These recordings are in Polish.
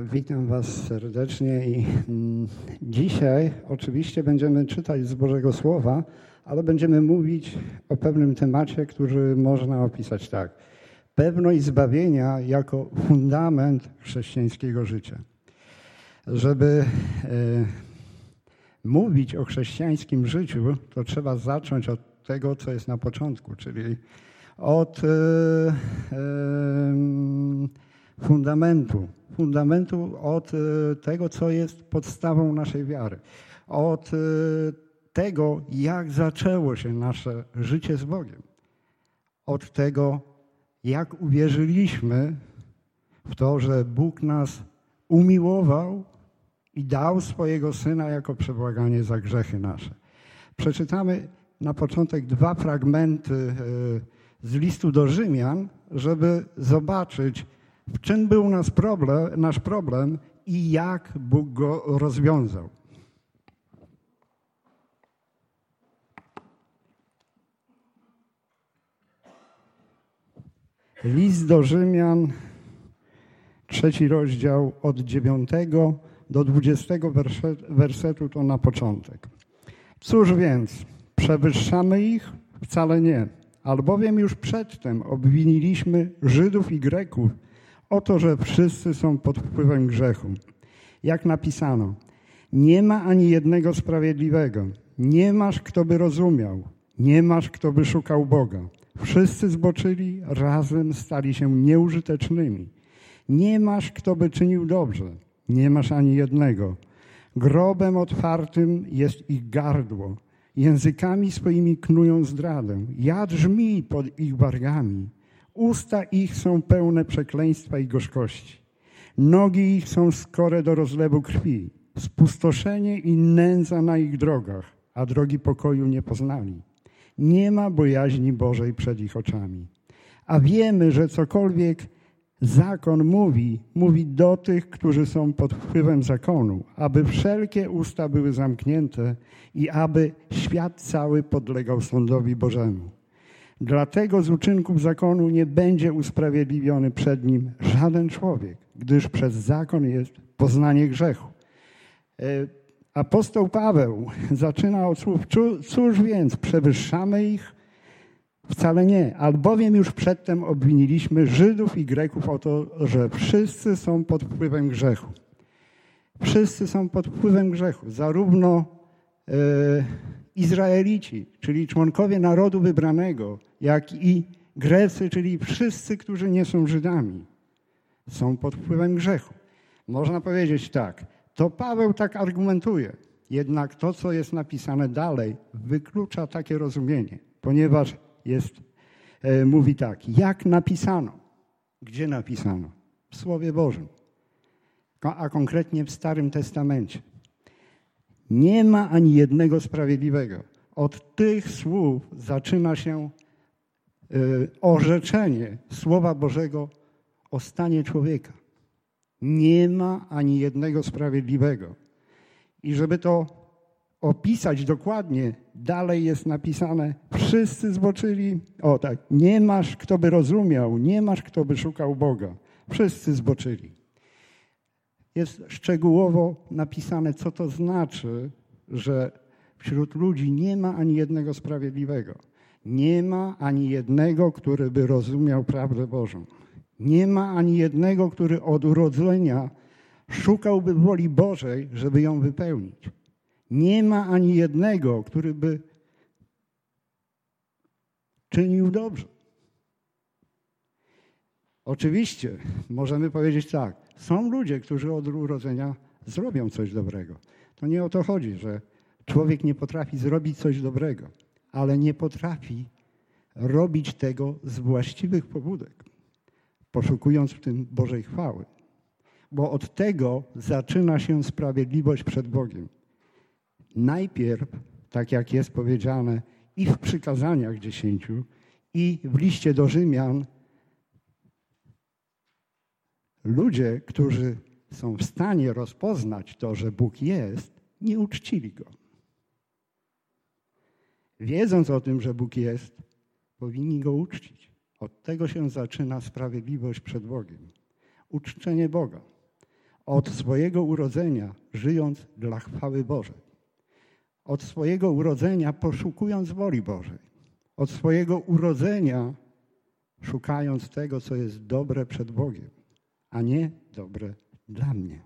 Witam Was serdecznie i mm, dzisiaj oczywiście będziemy czytać z Bożego Słowa, ale będziemy mówić o pewnym temacie, który można opisać tak. Pewność zbawienia jako fundament chrześcijańskiego życia. Żeby e, mówić o chrześcijańskim życiu, to trzeba zacząć od tego, co jest na początku, czyli od e, e, fundamentu. Fundamentu od e, tego, co jest podstawą naszej wiary. Od e, tego, jak zaczęło się nasze życie z Bogiem. Od tego, jak uwierzyliśmy w to, że Bóg nas umiłował i dał swojego Syna jako przebłaganie za grzechy nasze. Przeczytamy na początek dwa fragmenty e, z listu do Rzymian, żeby zobaczyć, w czym był nasz problem, nasz problem i jak Bóg go rozwiązał. List do Rzymian, trzeci rozdział od dziewiątego do dwudziestego wersetu to na początek. Cóż więc, przewyższamy ich? Wcale nie. Albowiem już przedtem obwiniliśmy Żydów i Greków o to, że wszyscy są pod wpływem grzechu. Jak napisano, nie ma ani jednego sprawiedliwego, nie masz kto by rozumiał, nie masz kto by szukał Boga. Wszyscy zboczyli, razem stali się nieużytecznymi. Nie masz kto by czynił dobrze, nie masz ani jednego. Grobem otwartym jest ich gardło, językami swoimi knują zdradę. Jad żmi pod ich wargami. Usta ich są pełne przekleństwa i gorzkości. Nogi ich są skore do rozlewu krwi. Spustoszenie i nędza na ich drogach, a drogi pokoju nie poznali. Nie ma bojaźni Bożej przed ich oczami. A wiemy, że cokolwiek zakon mówi, mówi do tych, którzy są pod wpływem zakonu, aby wszelkie usta były zamknięte i aby świat cały podlegał sądowi Bożemu. Dlatego z uczynków zakonu nie będzie usprawiedliwiony przed nim żaden człowiek, gdyż przez zakon jest poznanie grzechu. E, apostoł Paweł zaczyna od słów, cóż więc, przewyższamy ich? Wcale nie, albowiem już przedtem obwiniliśmy Żydów i Greków o to, że wszyscy są pod wpływem grzechu. Wszyscy są pod wpływem grzechu, zarówno e, Izraelici, czyli członkowie narodu wybranego, jak i Grecy, czyli wszyscy, którzy nie są Żydami, są pod wpływem grzechu. Można powiedzieć tak, to Paweł tak argumentuje, jednak to, co jest napisane dalej, wyklucza takie rozumienie, ponieważ jest, e, mówi tak, jak napisano, gdzie napisano? W Słowie Bożym, a konkretnie w Starym Testamencie. Nie ma ani jednego sprawiedliwego. Od tych słów zaczyna się y, orzeczenie Słowa Bożego o stanie człowieka. Nie ma ani jednego sprawiedliwego. I żeby to opisać dokładnie, dalej jest napisane: Wszyscy zboczyli. O tak, nie masz kto by rozumiał, nie masz kto by szukał Boga. Wszyscy zboczyli jest szczegółowo napisane, co to znaczy, że wśród ludzi nie ma ani jednego sprawiedliwego. Nie ma ani jednego, który by rozumiał prawdę Bożą. Nie ma ani jednego, który od urodzenia szukałby woli Bożej, żeby ją wypełnić. Nie ma ani jednego, który by czynił dobrze. Oczywiście możemy powiedzieć tak, są ludzie, którzy od urodzenia zrobią coś dobrego. To nie o to chodzi, że człowiek nie potrafi zrobić coś dobrego, ale nie potrafi robić tego z właściwych pobudek, poszukując w tym Bożej chwały. Bo od tego zaczyna się sprawiedliwość przed Bogiem. Najpierw, tak jak jest powiedziane i w przykazaniach dziesięciu, i w liście do Rzymian, ludzie, którzy są w stanie rozpoznać to, że Bóg jest, nie uczcili Go. Wiedząc o tym, że Bóg jest, powinni Go uczcić. Od tego się zaczyna sprawiedliwość przed Bogiem. Uczczenie Boga. od swojego urodzenia żyjąc dla chwały Bożej, od swojego urodzenia poszukując woli Bożej, od swojego urodzenia szukając tego, co jest dobre przed Bogiem, a nie dobre dla mnie.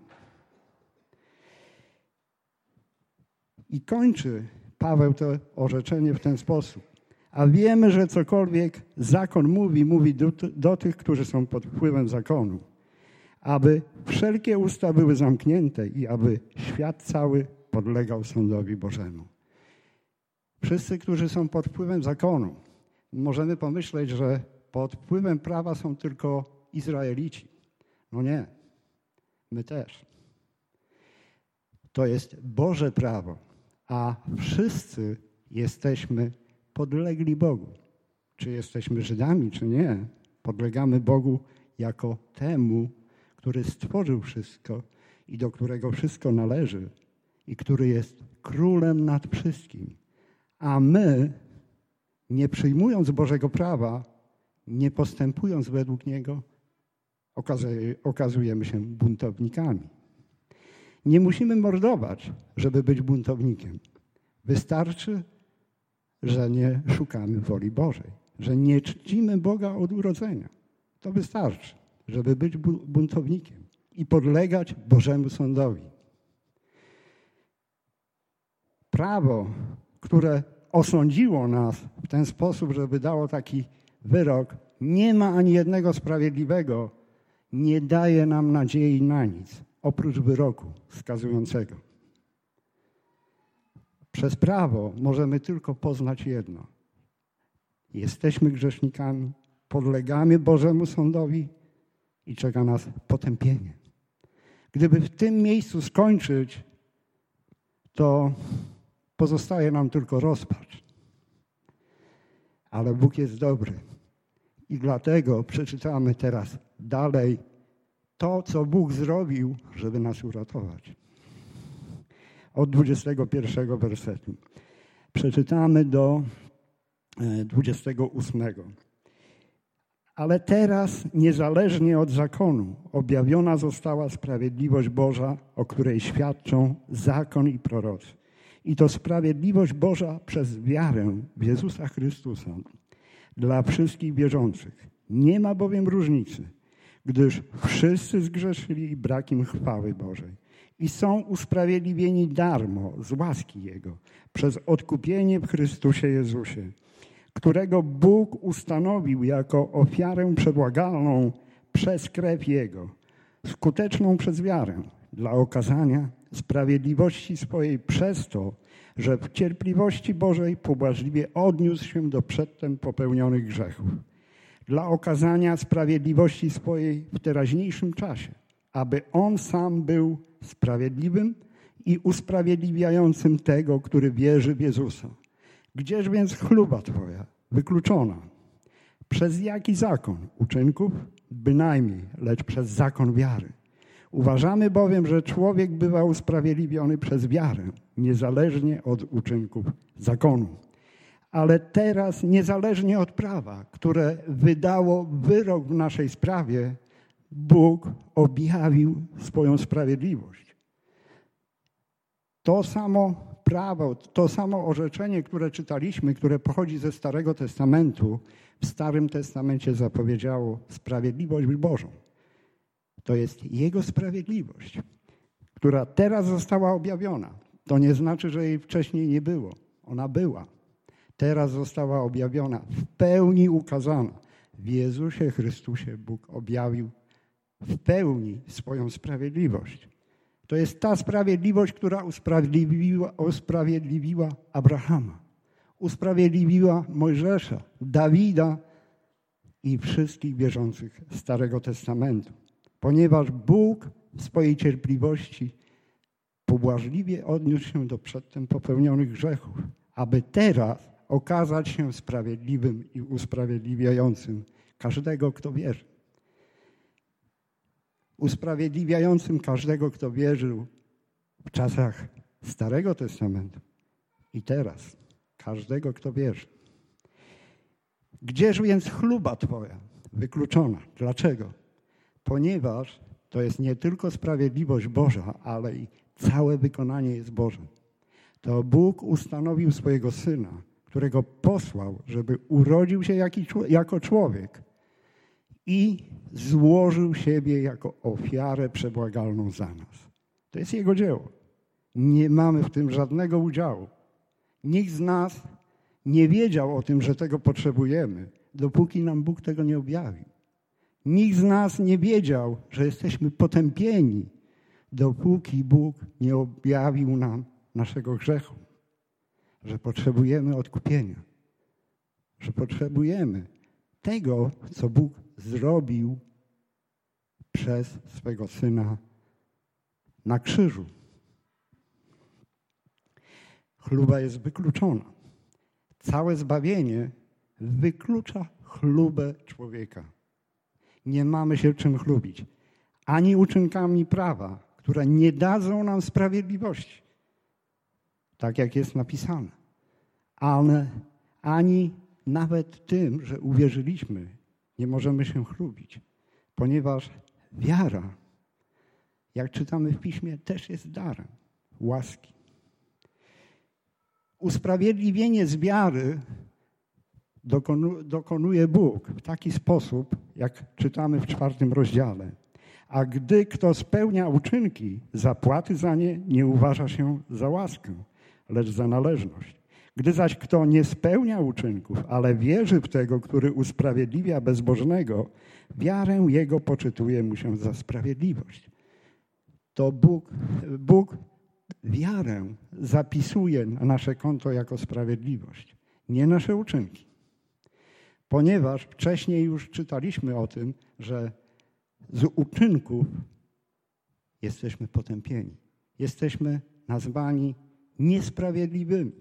I kończy Paweł to orzeczenie w ten sposób. A wiemy, że cokolwiek zakon mówi, mówi do, do, tych, którzy są pod wpływem zakonu, aby wszelkie usta były zamknięte i aby świat cały podlegał sądowi Bożemu. Wszyscy, którzy są pod wpływem zakonu, możemy pomyśleć, że pod wpływem prawa są tylko Izraelici. No nie, my też. To jest Boże prawo, a wszyscy jesteśmy podlegli Bogu. Czy jesteśmy Żydami, czy nie, podlegamy Bogu jako temu, który stworzył wszystko i do którego wszystko należy i który jest królem nad wszystkim. A my, nie przyjmując Bożego prawa, nie postępując według niego, okazujemy się buntownikami. Nie musimy mordować, żeby być buntownikiem. Wystarczy, że nie szukamy woli Bożej, że nie czcimy Boga od urodzenia. To wystarczy, żeby być buntownikiem i podlegać Bożemu sądowi. Prawo, które osądziło nas w ten sposób, że wydało taki wyrok, nie ma ani jednego sprawiedliwego, nie daje nam nadziei na nic, oprócz wyroku skazującego. Przez prawo możemy tylko poznać jedno. Jesteśmy grzesznikami, podlegamy Bożemu sądowi i czeka nas potępienie. Gdyby w tym miejscu skończyć, to pozostaje nam tylko rozpacz. Ale Bóg jest dobry. I dlatego przeczytamy teraz dalej to, co Bóg zrobił, żeby nas uratować. Od 21 wersetu. Przeczytamy do 28. E, Ale teraz, niezależnie od zakonu, objawiona została sprawiedliwość Boża, o której świadczą zakon i prorocy. I to sprawiedliwość Boża przez wiarę w Jezusa Chrystusa dla wszystkich wierzących. Nie ma bowiem różnicy, gdyż wszyscy zgrzeszyli i brak im chwały Bożej i są usprawiedliwieni darmo z łaski Jego przez odkupienie w Chrystusie Jezusie, którego Bóg ustanowił jako ofiarę przebłagalną przez krew Jego, skuteczną przez wiarę dla okazania sprawiedliwości swojej przez to, że w cierpliwości Bożej pobłażliwie odniósł się do przedtem popełnionych grzechów. Dla okazania sprawiedliwości swojej w teraźniejszym czasie, aby On sam był sprawiedliwym i usprawiedliwiającym tego, który wierzy w Jezusa. Gdzież więc chluba Twoja wykluczona? Przez jaki zakon uczynków? Bynajmniej, lecz przez zakon wiary. Uważamy bowiem, że człowiek bywa usprawiedliwiony przez wiarę, niezależnie od uczynków zakonu. Ale teraz, niezależnie od prawa, które wydało wyrok w naszej sprawie, Bóg objawił swoją sprawiedliwość. To samo prawo, to samo orzeczenie, które czytaliśmy, które pochodzi ze Starego Testamentu, w Starym Testamencie zapowiedziało sprawiedliwość Bożą. To jest Jego sprawiedliwość, która teraz została objawiona. To nie znaczy, że jej wcześniej nie było. Ona była. Teraz została objawiona, w pełni ukazana. W Jezusie Chrystusie Bóg objawił w pełni swoją sprawiedliwość. To jest ta sprawiedliwość, która usprawiedliwiła, usprawiedliwiła Abrahama, usprawiedliwiła Mojżesza, Dawida i wszystkich wierzących Starego Testamentu ponieważ Bóg w swojej cierpliwości pobłażliwie odniósł się do przedtem popełnionych grzechów, aby teraz okazać się sprawiedliwym i usprawiedliwiającym każdego, kto wierzy. Usprawiedliwiającym każdego, kto wierzył w czasach Starego Testamentu i teraz każdego, kto wierzy. Gdzież więc chluba Twoja wykluczona? Dlaczego? Ponieważ to jest nie tylko sprawiedliwość Boża, ale i całe wykonanie jest Boże. To Bóg ustanowił swojego Syna, którego posłał, żeby urodził się jako człowiek i złożył siebie jako ofiarę przebłagalną za nas. To jest Jego dzieło. Nie mamy w tym żadnego udziału. Nikt z nas nie wiedział o tym, że tego potrzebujemy, dopóki nam Bóg tego nie objawił. Nikt z nas nie wiedział, że jesteśmy potępieni, dopóki Bóg nie objawił nam naszego grzechu, że potrzebujemy odkupienia, że potrzebujemy tego, co Bóg zrobił przez swego Syna na krzyżu. Chluba jest wykluczona. Całe zbawienie wyklucza chlubę człowieka. Nie mamy się czym chlubić. Ani uczynkami prawa, które nie dadzą nam sprawiedliwości. Tak jak jest napisane. Ale ani nawet tym, że uwierzyliśmy, nie możemy się chlubić, ponieważ wiara, jak czytamy w piśmie, też jest darem łaski. Usprawiedliwienie z wiary dokonuje Bóg w taki sposób, jak czytamy w czwartym rozdziale. A gdy kto spełnia uczynki, zapłaty za nie nie uważa się za łaskę, lecz za należność. Gdy zaś kto nie spełnia uczynków, ale wierzy w tego, który usprawiedliwia bezbożnego, wiarę jego poczytuje mu się za sprawiedliwość. To Bóg, Bóg wiarę zapisuje na nasze konto jako sprawiedliwość, nie nasze uczynki. Ponieważ wcześniej już czytaliśmy o tym, że z uczynków jesteśmy potępieni. Jesteśmy nazwani niesprawiedliwymi.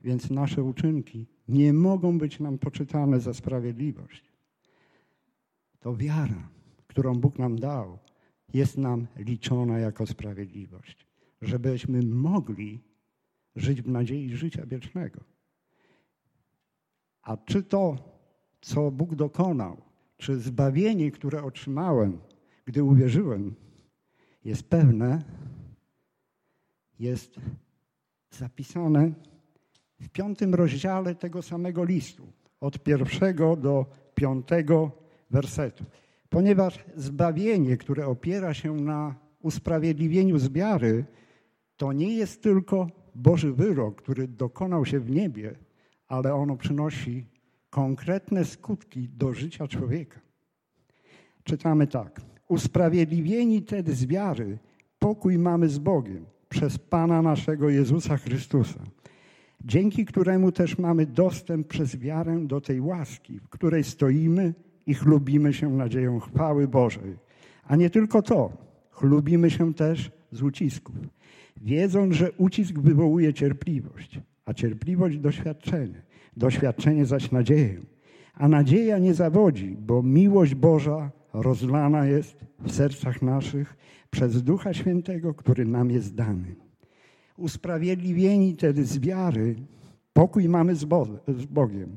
Więc nasze uczynki nie mogą być nam poczytane za sprawiedliwość. To wiara, którą Bóg nam dał, jest nam liczona jako sprawiedliwość, żebyśmy mogli żyć w nadziei życia wiecznego. A czy to, co Bóg dokonał, czy zbawienie, które otrzymałem, gdy uwierzyłem, jest pewne, jest zapisane w piątym rozdziale tego samego listu, od pierwszego do piątego wersetu. Ponieważ zbawienie, które opiera się na usprawiedliwieniu z wiary, to nie jest tylko Boży wyrok, który dokonał się w niebie, ale ono przynosi konkretne skutki do życia człowieka. Czytamy tak. Usprawiedliwieni tedy z wiary, pokój mamy z Bogiem przez Pana naszego Jezusa Chrystusa, dzięki któremu też mamy dostęp przez wiarę do tej łaski, w której stoimy i chlubimy się nadzieją chwały Bożej. A nie tylko to, chlubimy się też z ucisków, wiedząc, że ucisk wywołuje cierpliwość, a cierpliwość doświadczenie, doświadczenie zaś nadzieję. A nadzieja nie zawodzi, bo miłość Boża rozlana jest w sercach naszych przez Ducha Świętego, który nam jest dany. Usprawiedliwieni tedy z wiary, pokój mamy z, Bogiem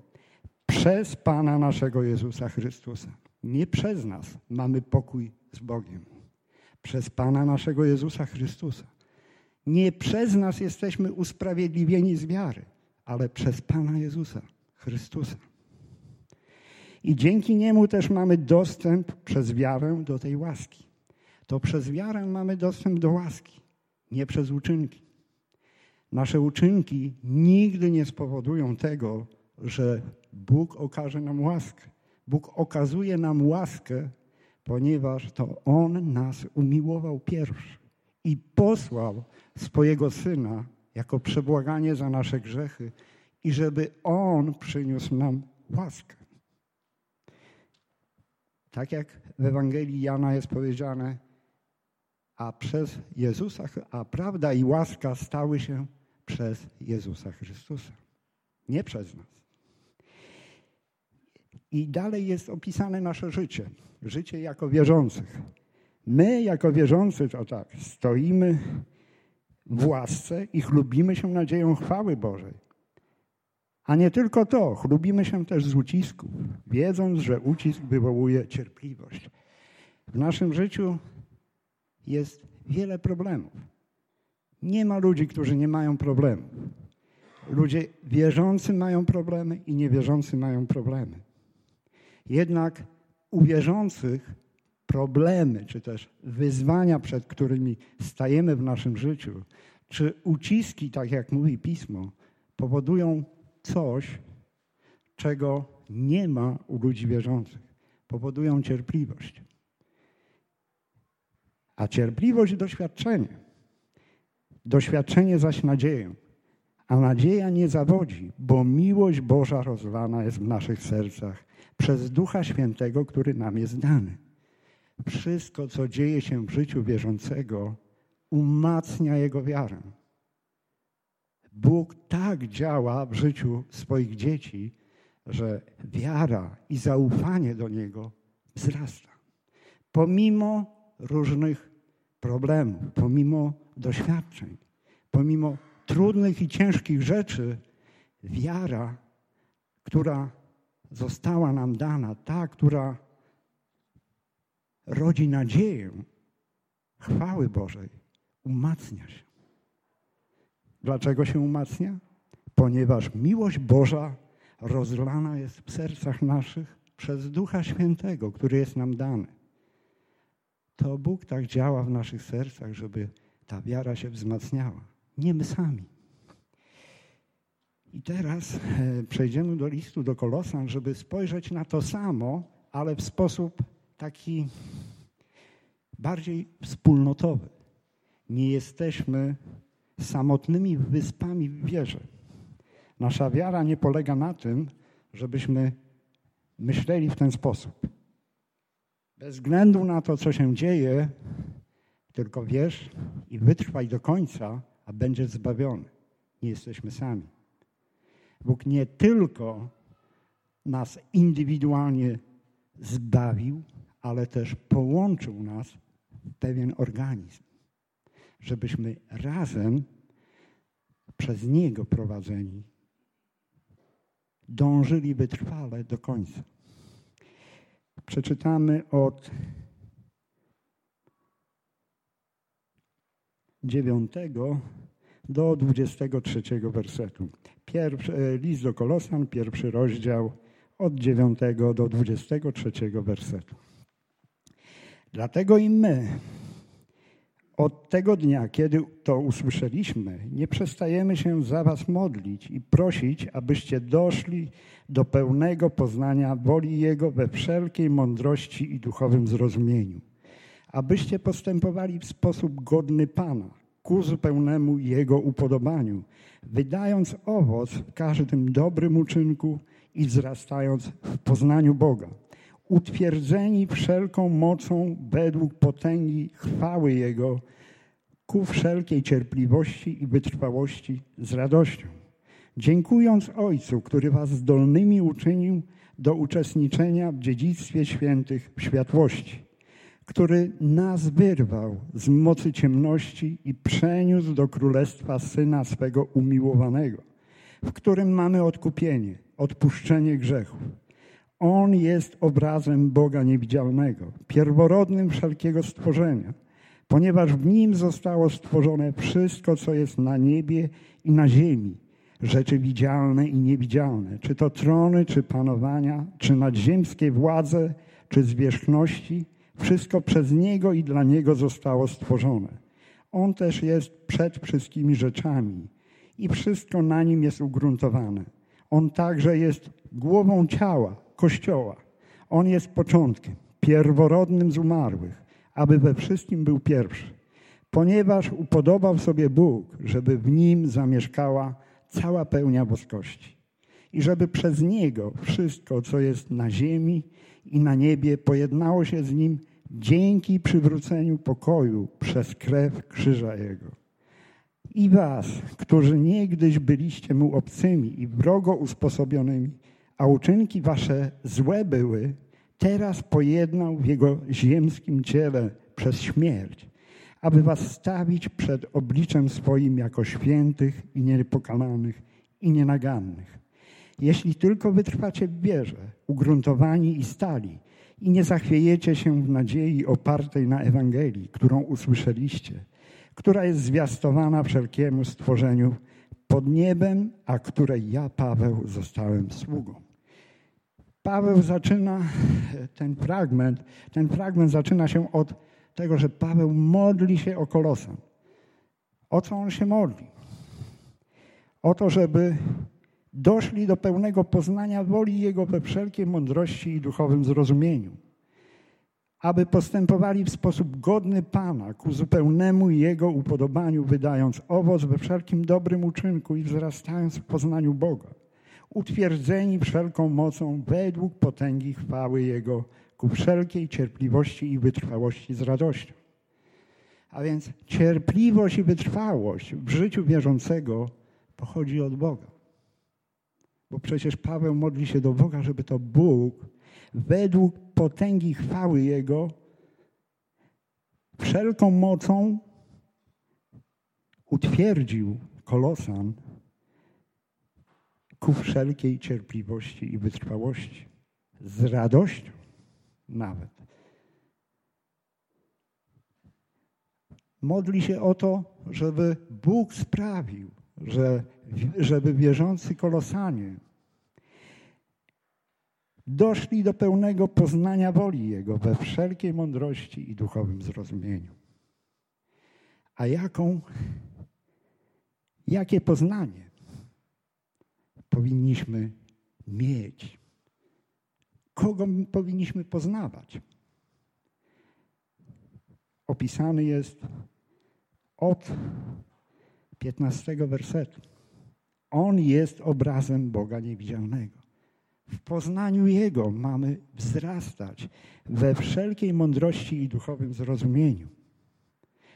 przez Pana naszego Jezusa Chrystusa. Nie przez nas mamy pokój z Bogiem. Przez Pana naszego Jezusa Chrystusa. Nie przez nas jesteśmy usprawiedliwieni z wiary, ale przez Pana Jezusa Chrystusa. I dzięki Niemu też mamy dostęp przez wiarę do tej łaski. To przez wiarę mamy dostęp do łaski, nie przez uczynki. Nasze uczynki nigdy nie spowodują tego, że Bóg okaże nam łaskę. Bóg okazuje nam łaskę, ponieważ to On nas umiłował pierwszy i posłał swojego Syna jako przebłaganie za nasze grzechy i żeby On przyniósł nam łaskę. Tak jak w Ewangelii Jana jest powiedziane, a przez Jezusa, a prawda i łaska stały się przez Jezusa Chrystusa, nie przez nas. I dalej jest opisane nasze życie, życie jako wierzących. My, jako wierzący, to tak, stoimy w łasce i chlubimy się nadzieją chwały Bożej. A nie tylko to, chlubimy się też z ucisków, wiedząc, że ucisk wywołuje cierpliwość. W naszym życiu jest wiele problemów. Nie ma ludzi, którzy nie mają problemów. Ludzie wierzący mają problemy i niewierzący mają problemy. Jednak u wierzących problemy, czy też wyzwania, przed którymi stajemy w naszym życiu, czy uciski, tak jak mówi pismo, powodują coś, czego nie ma u ludzi wierzących. Powodują cierpliwość. A cierpliwość doświadczenie. Doświadczenie zaś nadzieję. A nadzieja nie zawodzi, bo miłość Boża rozlana jest w naszych sercach przez Ducha Świętego, który nam jest dany. Wszystko, co dzieje się w życiu wierzącego, umacnia jego wiarę. Bóg tak działa w życiu swoich dzieci, że wiara i zaufanie do Niego wzrasta. Pomimo różnych problemów, pomimo doświadczeń, pomimo trudnych i ciężkich rzeczy, wiara, która została nam dana, ta, która rodzi nadzieję chwały Bożej, umacnia się. Dlaczego się umacnia? Ponieważ miłość Boża rozlana jest w sercach naszych przez Ducha Świętego, który jest nam dany. To Bóg tak działa w naszych sercach, żeby ta wiara się wzmacniała. Nie my sami. I teraz e, przejdziemy do listu do Kolosan, żeby spojrzeć na to samo, ale w sposób taki bardziej wspólnotowy. Nie jesteśmy samotnymi wyspami w wierze. Nasza wiara nie polega na tym, żebyśmy myśleli w ten sposób. Bez względu na to, co się dzieje, tylko wierz i wytrwaj do końca, a będziesz zbawiony. Nie jesteśmy sami. Bóg nie tylko nas indywidualnie zbawił, ale też połączył nas w pewien organizm, żebyśmy razem przez Niego prowadzeni dążyli wytrwale do końca. Przeczytamy od dziewiątego do dwudziestego trzeciego wersetu. Pierwszy, e, list do Kolosan, pierwszy rozdział od dziewiątego do dwudziestego trzeciego wersetu. Dlatego i my od tego dnia, kiedy to usłyszeliśmy, nie przestajemy się za Was modlić i prosić, abyście doszli do pełnego poznania woli Jego we wszelkiej mądrości i duchowym zrozumieniu, abyście postępowali w sposób godny Pana, ku zupełnemu Jego upodobaniu, wydając owoc w każdym dobrym uczynku i wzrastając w poznaniu Boga utwierdzeni wszelką mocą według potęgi chwały Jego, ku wszelkiej cierpliwości i wytrwałości z radością. Dziękując Ojcu, który was zdolnymi uczynił do uczestniczenia w dziedzictwie świętych w światłości, który nas wyrwał z mocy ciemności i przeniósł do królestwa Syna swego umiłowanego, w którym mamy odkupienie, odpuszczenie grzechów on jest obrazem Boga niewidzialnego, pierworodnym wszelkiego stworzenia, ponieważ w nim zostało stworzone wszystko, co jest na niebie i na ziemi, rzeczy widzialne i niewidzialne, czy to trony, czy panowania, czy nadziemskie władze, czy zwierzchności, wszystko przez Niego i dla Niego zostało stworzone. On też jest przed wszystkimi rzeczami i wszystko na nim jest ugruntowane. On także jest głową ciała, Kościoła. On jest początkiem, pierworodnym z umarłych, aby we wszystkim był pierwszy. Ponieważ upodobał sobie Bóg, żeby w nim zamieszkała cała pełnia boskości. I żeby przez Niego wszystko, co jest na ziemi i na niebie, pojednało się z Nim dzięki przywróceniu pokoju przez krew krzyża Jego. I was, którzy niegdyś byliście Mu obcymi i wrogo usposobionymi, a uczynki wasze złe były, teraz pojednał w jego ziemskim ciele przez śmierć, aby was stawić przed obliczem swoim jako świętych i niepokalanych i nienagannych. Jeśli tylko wytrwacie w wierze, ugruntowani i stali, i nie zachwiejecie się w nadziei opartej na Ewangelii, którą usłyszeliście, która jest zwiastowana wszelkiemu stworzeniu pod niebem, a której ja, Paweł, zostałem sługą. Paweł zaczyna ten fragment, ten fragment zaczyna się od tego, że Paweł modli się o Kolosan. O co on się modli? O to, żeby doszli do pełnego poznania woli Jego we wszelkiej mądrości i duchowym zrozumieniu, aby postępowali w sposób godny Pana, ku zupełnemu Jego upodobaniu, wydając owoc we wszelkim dobrym uczynku i wzrastając w poznaniu Boga, utwierdzeni wszelką mocą według potęgi chwały Jego, ku wszelkiej cierpliwości i wytrwałości z radością. A więc cierpliwość i wytrwałość w życiu wierzącego pochodzi od Boga. Bo przecież Paweł modli się do Boga, żeby to Bóg według potęgi chwały Jego wszelką mocą utwierdził Kolosan ku wszelkiej cierpliwości i wytrwałości. Z radością nawet. Modli się o to, żeby Bóg sprawił, że, żeby wierzący kolosanie doszli do pełnego poznania woli Jego we wszelkiej mądrości i duchowym zrozumieniu. A jaką, jakie poznanie powinniśmy mieć? Kogo powinniśmy poznawać? Opisany jest od 15 wersetu. On jest obrazem Boga niewidzialnego. W poznaniu Jego mamy wzrastać we wszelkiej mądrości i duchowym zrozumieniu.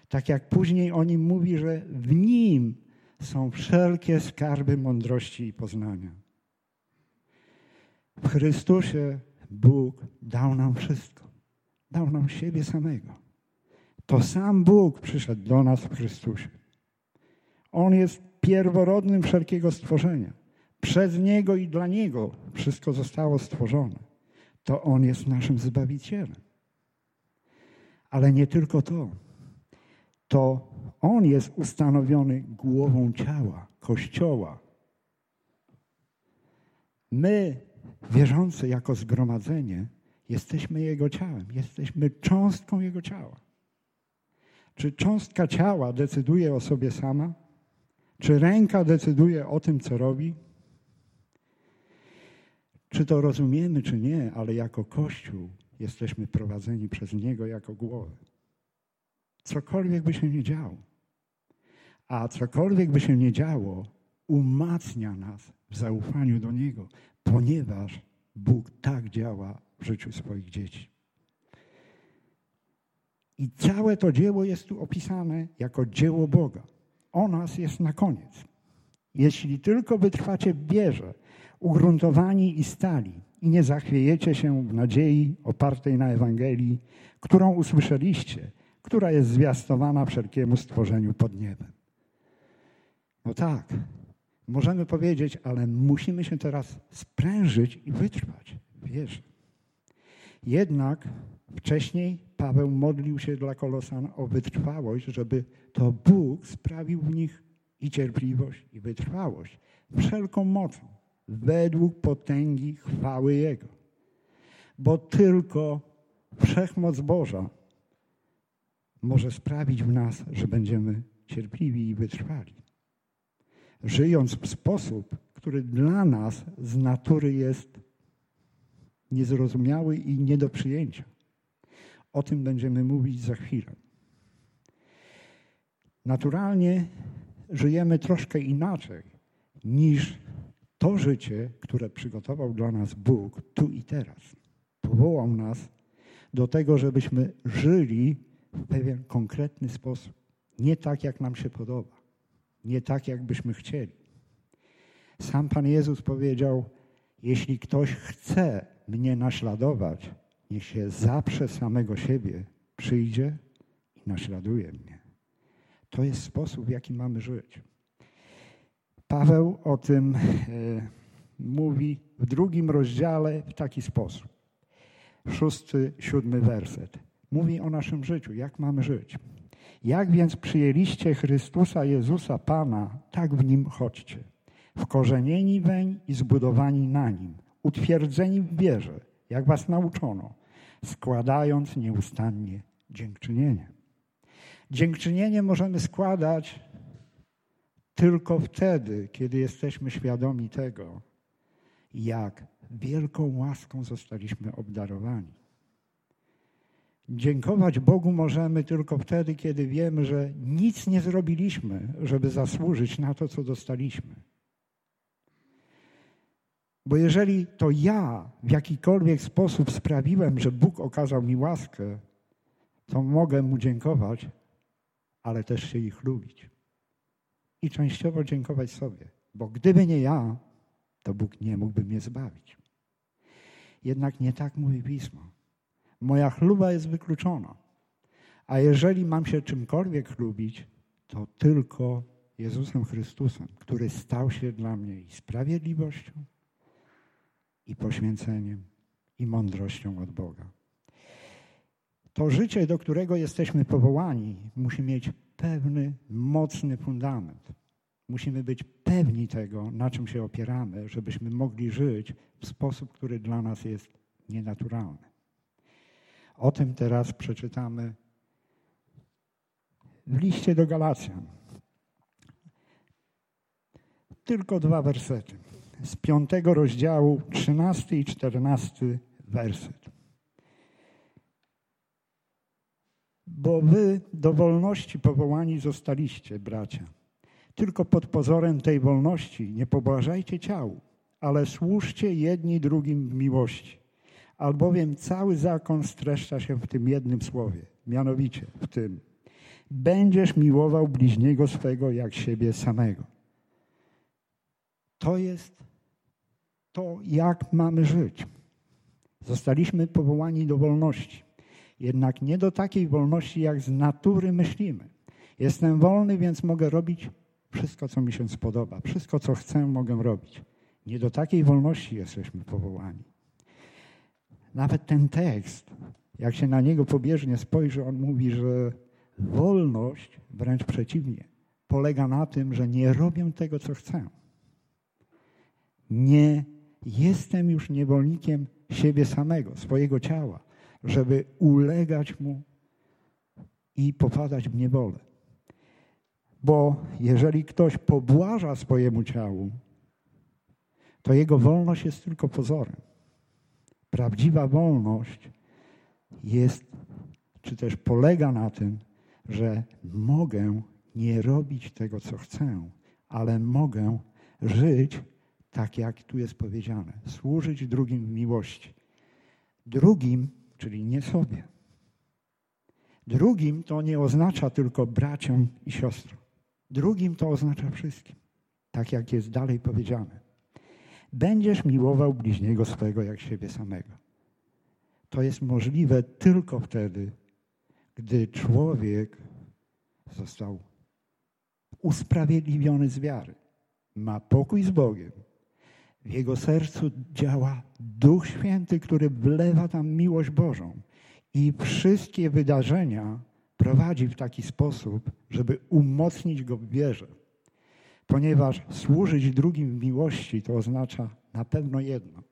Tak jak później o nim mówi, że w nim są wszelkie skarby mądrości i poznania. W Chrystusie Bóg dał nam wszystko. Dał nam siebie samego. To sam Bóg przyszedł do nas w Chrystusie. On jest pierworodnym wszelkiego stworzenia. Przez Niego i dla Niego wszystko zostało stworzone. To On jest naszym Zbawicielem. Ale nie tylko to. To On jest ustanowiony głową ciała, Kościoła. My, wierzący jako zgromadzenie, jesteśmy Jego ciałem, jesteśmy cząstką Jego ciała. Czy cząstka ciała decyduje o sobie sama? Czy ręka decyduje o tym, co robi? Czy to rozumiemy, czy nie, ale jako Kościół jesteśmy prowadzeni przez Niego jako głowę. Cokolwiek by się nie działo. A cokolwiek by się nie działo, umacnia nas w zaufaniu do Niego, ponieważ Bóg tak działa w życiu swoich dzieci. I całe to dzieło jest tu opisane jako dzieło Boga. O nas jest na koniec. Jeśli tylko wytrwacie w wierze, ugruntowani i stali, i nie zachwiejecie się w nadziei opartej na Ewangelii, którą usłyszeliście, która jest zwiastowana wszelkiemu stworzeniu pod niebem. No tak, możemy powiedzieć, ale musimy się teraz sprężyć i wytrwać w wierze. Jednak wcześniej Paweł modlił się dla Kolosan o wytrwałość, żeby to Bóg sprawił w nich i cierpliwość, i wytrwałość, wszelką mocą, według potęgi chwały Jego. Bo tylko wszechmoc Boża może sprawić w nas, że będziemy cierpliwi i wytrwali. Żyjąc w sposób, który dla nas z natury jest niezrozumiały i nie do przyjęcia. O tym będziemy mówić za chwilę. Naturalnie żyjemy troszkę inaczej niż to życie, które przygotował dla nas Bóg tu i teraz. Powołał nas do tego, żebyśmy żyli w pewien konkretny sposób. Nie tak, jak nam się podoba. Nie tak, jak byśmy chcieli. Sam Pan Jezus powiedział: Jeśli ktoś chce mnie naśladować, niech się zaprze samego siebie, przyjdzie i naśladuje mnie. To jest sposób, w jaki mamy żyć. Paweł o tym e, mówi w drugim rozdziale w taki sposób. szósty, siódmy werset. Mówi o naszym życiu, jak mamy żyć. Jak więc przyjęliście Chrystusa Jezusa Pana, tak w Nim chodźcie. Wkorzenieni weń i zbudowani na Nim, utwierdzeni w wierze, jak was nauczono, składając nieustannie dziękczynienie. Dziękczynienie możemy składać tylko wtedy, kiedy jesteśmy świadomi tego, jak wielką łaską zostaliśmy obdarowani. Dziękować Bogu możemy tylko wtedy, kiedy wiemy, że nic nie zrobiliśmy, żeby zasłużyć na to, co dostaliśmy. Bo jeżeli to ja w jakikolwiek sposób sprawiłem, że Bóg okazał mi łaskę, to mogę Mu dziękować, ale też się ich lubić. I częściowo dziękować sobie, bo gdyby nie ja, to Bóg nie mógłby mnie zbawić. Jednak nie tak mówi Pismo. Moja chluba jest wykluczona. A jeżeli mam się czymkolwiek chlubić, to tylko Jezusem Chrystusem, który stał się dla mnie i sprawiedliwością, i poświęceniem, i mądrością od Boga. To życie, do którego jesteśmy powołani, musi mieć pewny, mocny fundament. Musimy być pewni tego, na czym się opieramy, żebyśmy mogli żyć w sposób, który dla nas jest nienaturalny. O tym teraz przeczytamy w liście do Galacjan. Tylko dwa wersety. Z piątego rozdziału, trzynasty i czternasty werset. Bo wy do wolności powołani zostaliście, bracia. Tylko pod pozorem tej wolności nie pobłażajcie ciału, ale służcie jedni drugim w miłości. Albowiem cały zakon streszcza się w tym jednym słowie, mianowicie w tym. Będziesz miłował bliźniego swego jak siebie samego. To jest to, jak mamy żyć. Zostaliśmy powołani do wolności. Jednak nie do takiej wolności, jak z natury myślimy. Jestem wolny, więc mogę robić wszystko, co mi się spodoba. Wszystko, co chcę, mogę robić. Nie do takiej wolności jesteśmy powołani. Nawet ten tekst, jak się na niego pobieżnie spojrzy, on mówi, że wolność, wręcz przeciwnie, polega na tym, że nie robię tego, co chcę. Nie jestem już niewolnikiem siebie samego, swojego ciała, żeby ulegać mu i popadać w niewolę. Bo jeżeli ktoś pobłaża swojemu ciału, to jego wolność jest tylko pozorem. Prawdziwa wolność jest, czy też polega na tym, że mogę nie robić tego, co chcę, ale mogę żyć tak, jak tu jest powiedziane. Służyć drugim w miłości. Drugim, czyli nie sobie. Drugim to nie oznacza tylko braciom i siostrom. Drugim to oznacza wszystkim. Tak jak jest dalej powiedziane. Będziesz miłował bliźniego swego jak siebie samego. To jest możliwe tylko wtedy, gdy człowiek został usprawiedliwiony z wiary, ma pokój z Bogiem. W jego sercu działa Duch Święty, który wlewa tam miłość Bożą. I wszystkie wydarzenia prowadzi w taki sposób, żeby umocnić go w wierze. Ponieważ służyć drugim w miłości to oznacza na pewno jedno: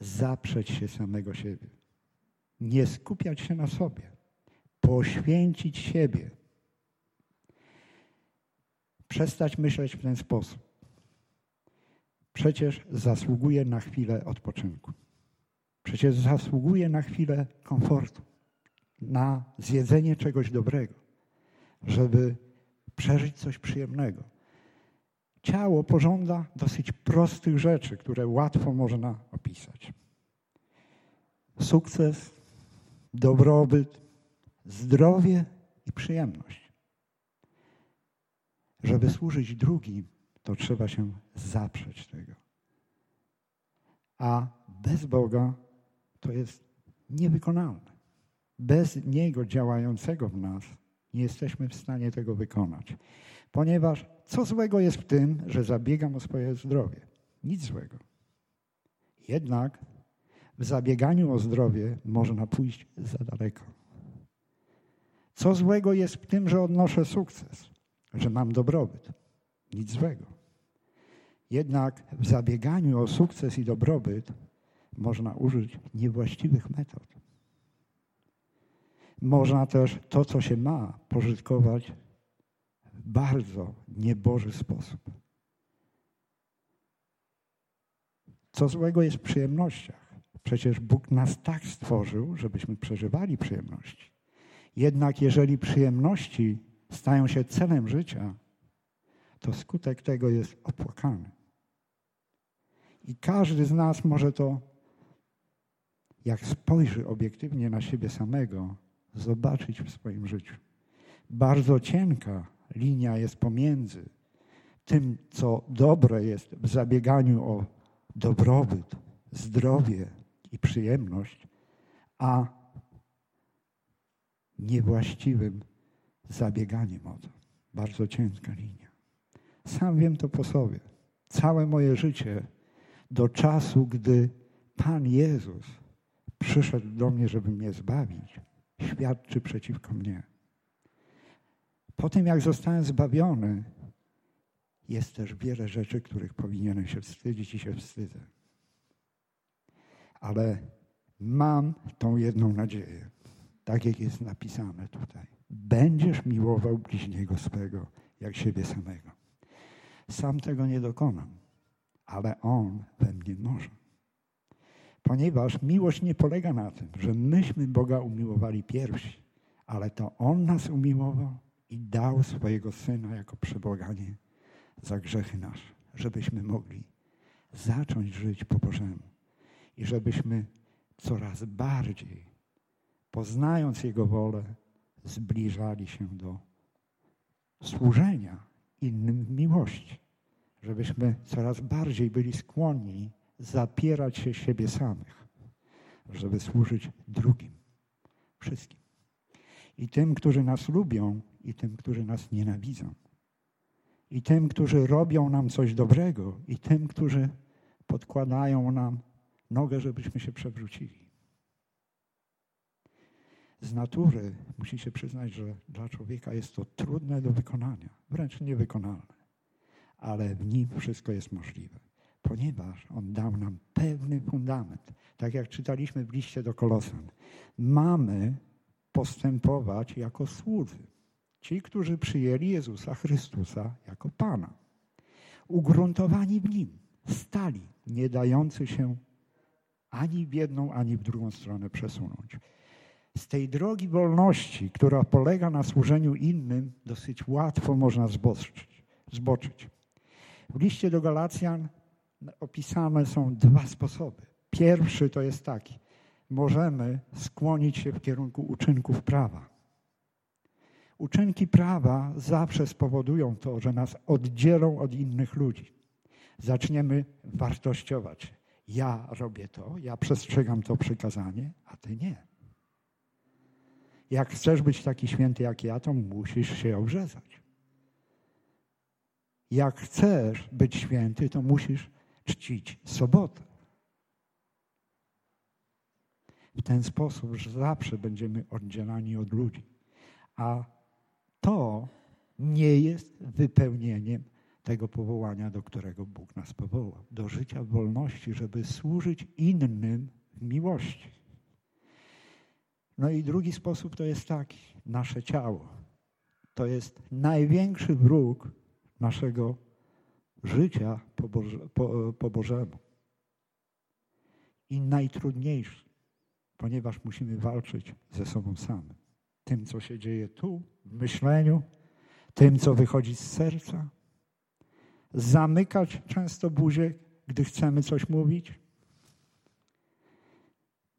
zaprzeć się samego siebie. Nie skupiać się na sobie, poświęcić siebie. Przestać myśleć w ten sposób. Przecież zasługuje na chwilę odpoczynku. Przecież zasługuje na chwilę komfortu, na zjedzenie czegoś dobrego, żeby przeżyć coś przyjemnego ciało pożąda dosyć prostych rzeczy, które łatwo można opisać. Sukces, dobrobyt, zdrowie i przyjemność. Żeby służyć drugim, to trzeba się zaprzeć tego. A bez Boga to jest niewykonalne. Bez Niego działającego w nas nie jesteśmy w stanie tego wykonać. Ponieważ co złego jest w tym, że zabiegam o swoje zdrowie? Nic złego. Jednak W zabieganiu o zdrowie można pójść za daleko. Co złego jest w tym, że odnoszę sukces, że mam dobrobyt? Nic złego. Jednak w zabieganiu o sukces i dobrobyt można użyć niewłaściwych metod. Można też to, co się ma, pożytkować bardzo nieboży sposób. Co złego jest w przyjemnościach? Przecież Bóg nas tak stworzył, żebyśmy przeżywali przyjemności. Jednak jeżeli przyjemności stają się celem życia, to skutek tego jest opłakany. I każdy z nas może to, jak spojrzy obiektywnie na siebie samego, zobaczyć w swoim życiu. Bardzo cienka linia jest pomiędzy tym, co dobre jest w zabieganiu o dobrobyt, zdrowie i przyjemność, a niewłaściwym zabieganiem o to. Bardzo cienka linia. Sam wiem to po sobie. Całe moje życie do czasu, gdy Pan Jezus przyszedł do mnie, żeby mnie zbawić, świadczy przeciwko mnie. Po tym, jak zostałem zbawiony, jest też wiele rzeczy, których powinienem się wstydzić i się wstydzę. Ale mam tą jedną nadzieję, tak jak jest napisane tutaj. Będziesz miłował bliźniego swego, jak siebie samego. Sam tego nie dokonam, ale On we mnie może. Ponieważ miłość nie polega na tym, że myśmy Boga umiłowali pierwsi, ale to On nas umiłował i dał swojego Syna jako przebłaganie za grzechy nasze, żebyśmy mogli zacząć żyć po Bożemu i żebyśmy coraz bardziej, poznając Jego wolę, zbliżali się do służenia innym w miłości, żebyśmy coraz bardziej byli skłonni zapierać się siebie samych, żeby służyć drugim, wszystkim. I tym, którzy nas lubią, i tym, którzy nas nienawidzą. I tym, którzy robią nam coś dobrego, i tym, którzy podkładają nam nogę, żebyśmy się przewrócili. Z natury musi się przyznać, że dla człowieka jest to trudne do wykonania, wręcz niewykonalne. Ale w nim wszystko jest możliwe ponieważ On dał nam pewny fundament. Tak jak czytaliśmy w liście do Kolosan. Mamy postępować jako słudzy. Ci, którzy przyjęli Jezusa Chrystusa jako Pana. Ugruntowani w Nim, stali, nie dający się ani w jedną, ani w drugą stronę przesunąć. Z tej drogi wolności, która polega na służeniu innym, dosyć łatwo można zboczyć. zboczyć. W liście do Galacjan opisane są dwa sposoby. Pierwszy to jest taki. Możemy skłonić się w kierunku uczynków prawa. Uczynki prawa zawsze spowodują to, że nas oddzielą od innych ludzi. Zaczniemy wartościować. Ja robię to, ja przestrzegam to przykazanie, a ty nie. Jak chcesz być taki święty jak ja, to musisz się obrzezać. Jak chcesz być święty, to musisz czcić sobotę. W ten sposób, że zawsze będziemy oddzielani od ludzi. A to nie jest wypełnieniem tego powołania, do którego Bóg nas powołał. Do życia w wolności, żeby służyć innym w miłości. No i drugi sposób to jest taki: nasze ciało. To jest największy wróg naszego życia po, Boże, po, po Bożemu. I najtrudniejszy, ponieważ musimy walczyć ze sobą samym. Tym, co się dzieje tu, w myśleniu, tym, co wychodzi z serca. Zamykać często buzię, gdy chcemy coś mówić.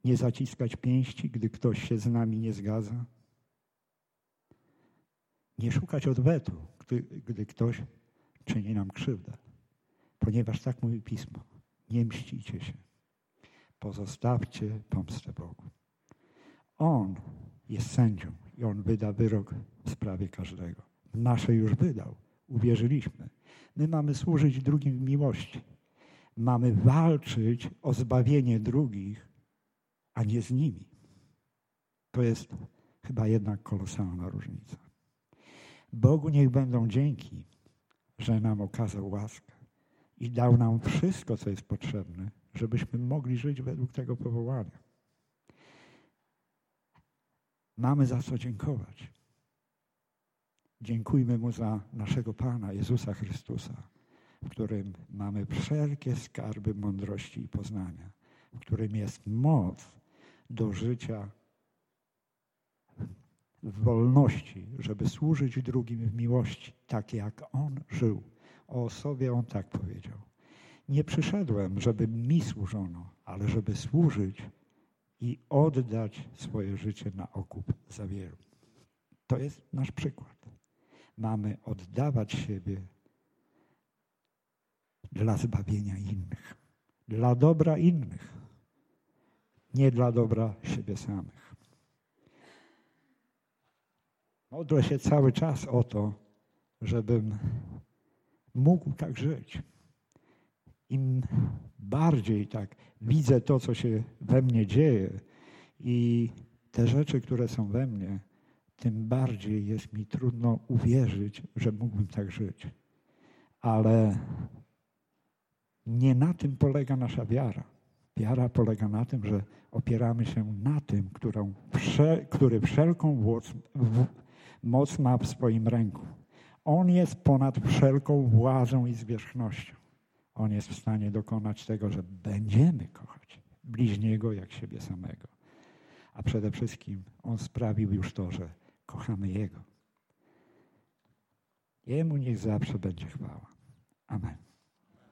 Nie zaciskać pięści, gdy ktoś się z nami nie zgadza. Nie szukać odwetu, gdy, gdy ktoś czyni nam krzywdę. Ponieważ tak mówi Pismo. Nie mścicie się. Pozostawcie pomstę Bogu. On jest sędzią i On wyda wyrok w sprawie każdego. Nasze już wydał. Uwierzyliśmy. My mamy służyć drugim w miłości. Mamy walczyć o zbawienie drugich a nie z nimi. To jest chyba jednak kolosalna różnica. Bogu niech będą dzięki, że nam okazał łaskę i dał nam wszystko, co jest potrzebne, żebyśmy mogli żyć według tego powołania. Mamy za co dziękować. Dziękujmy Mu za naszego Pana Jezusa Chrystusa, w którym mamy wszelkie skarby mądrości i poznania, w którym jest moc do życia w wolności, żeby służyć drugim w miłości, tak jak On żył. O sobie On tak powiedział. Nie przyszedłem, żeby mi służono, ale żeby służyć i oddać swoje życie na okup za wielu. To jest nasz przykład. Mamy oddawać siebie dla zbawienia innych, dla dobra innych, nie dla dobra siebie samych. Modlę się cały czas o to, żebym mógł tak żyć. Im bardziej tak widzę to, co się we mnie dzieje i te rzeczy, które są we mnie, tym bardziej jest mi trudno uwierzyć, że mógłbym tak żyć. Ale nie na tym polega nasza wiara. Wiara polega na tym, że opieramy się na tym, którą, który wszelką moc, ma w swoim ręku. On jest ponad wszelką władzą i zwierzchnością. On jest w stanie dokonać tego, że będziemy kochać bliźniego jak siebie samego. A przede wszystkim On sprawił już to, że kochamy Jego. Jemu niech zawsze będzie chwała. Amen.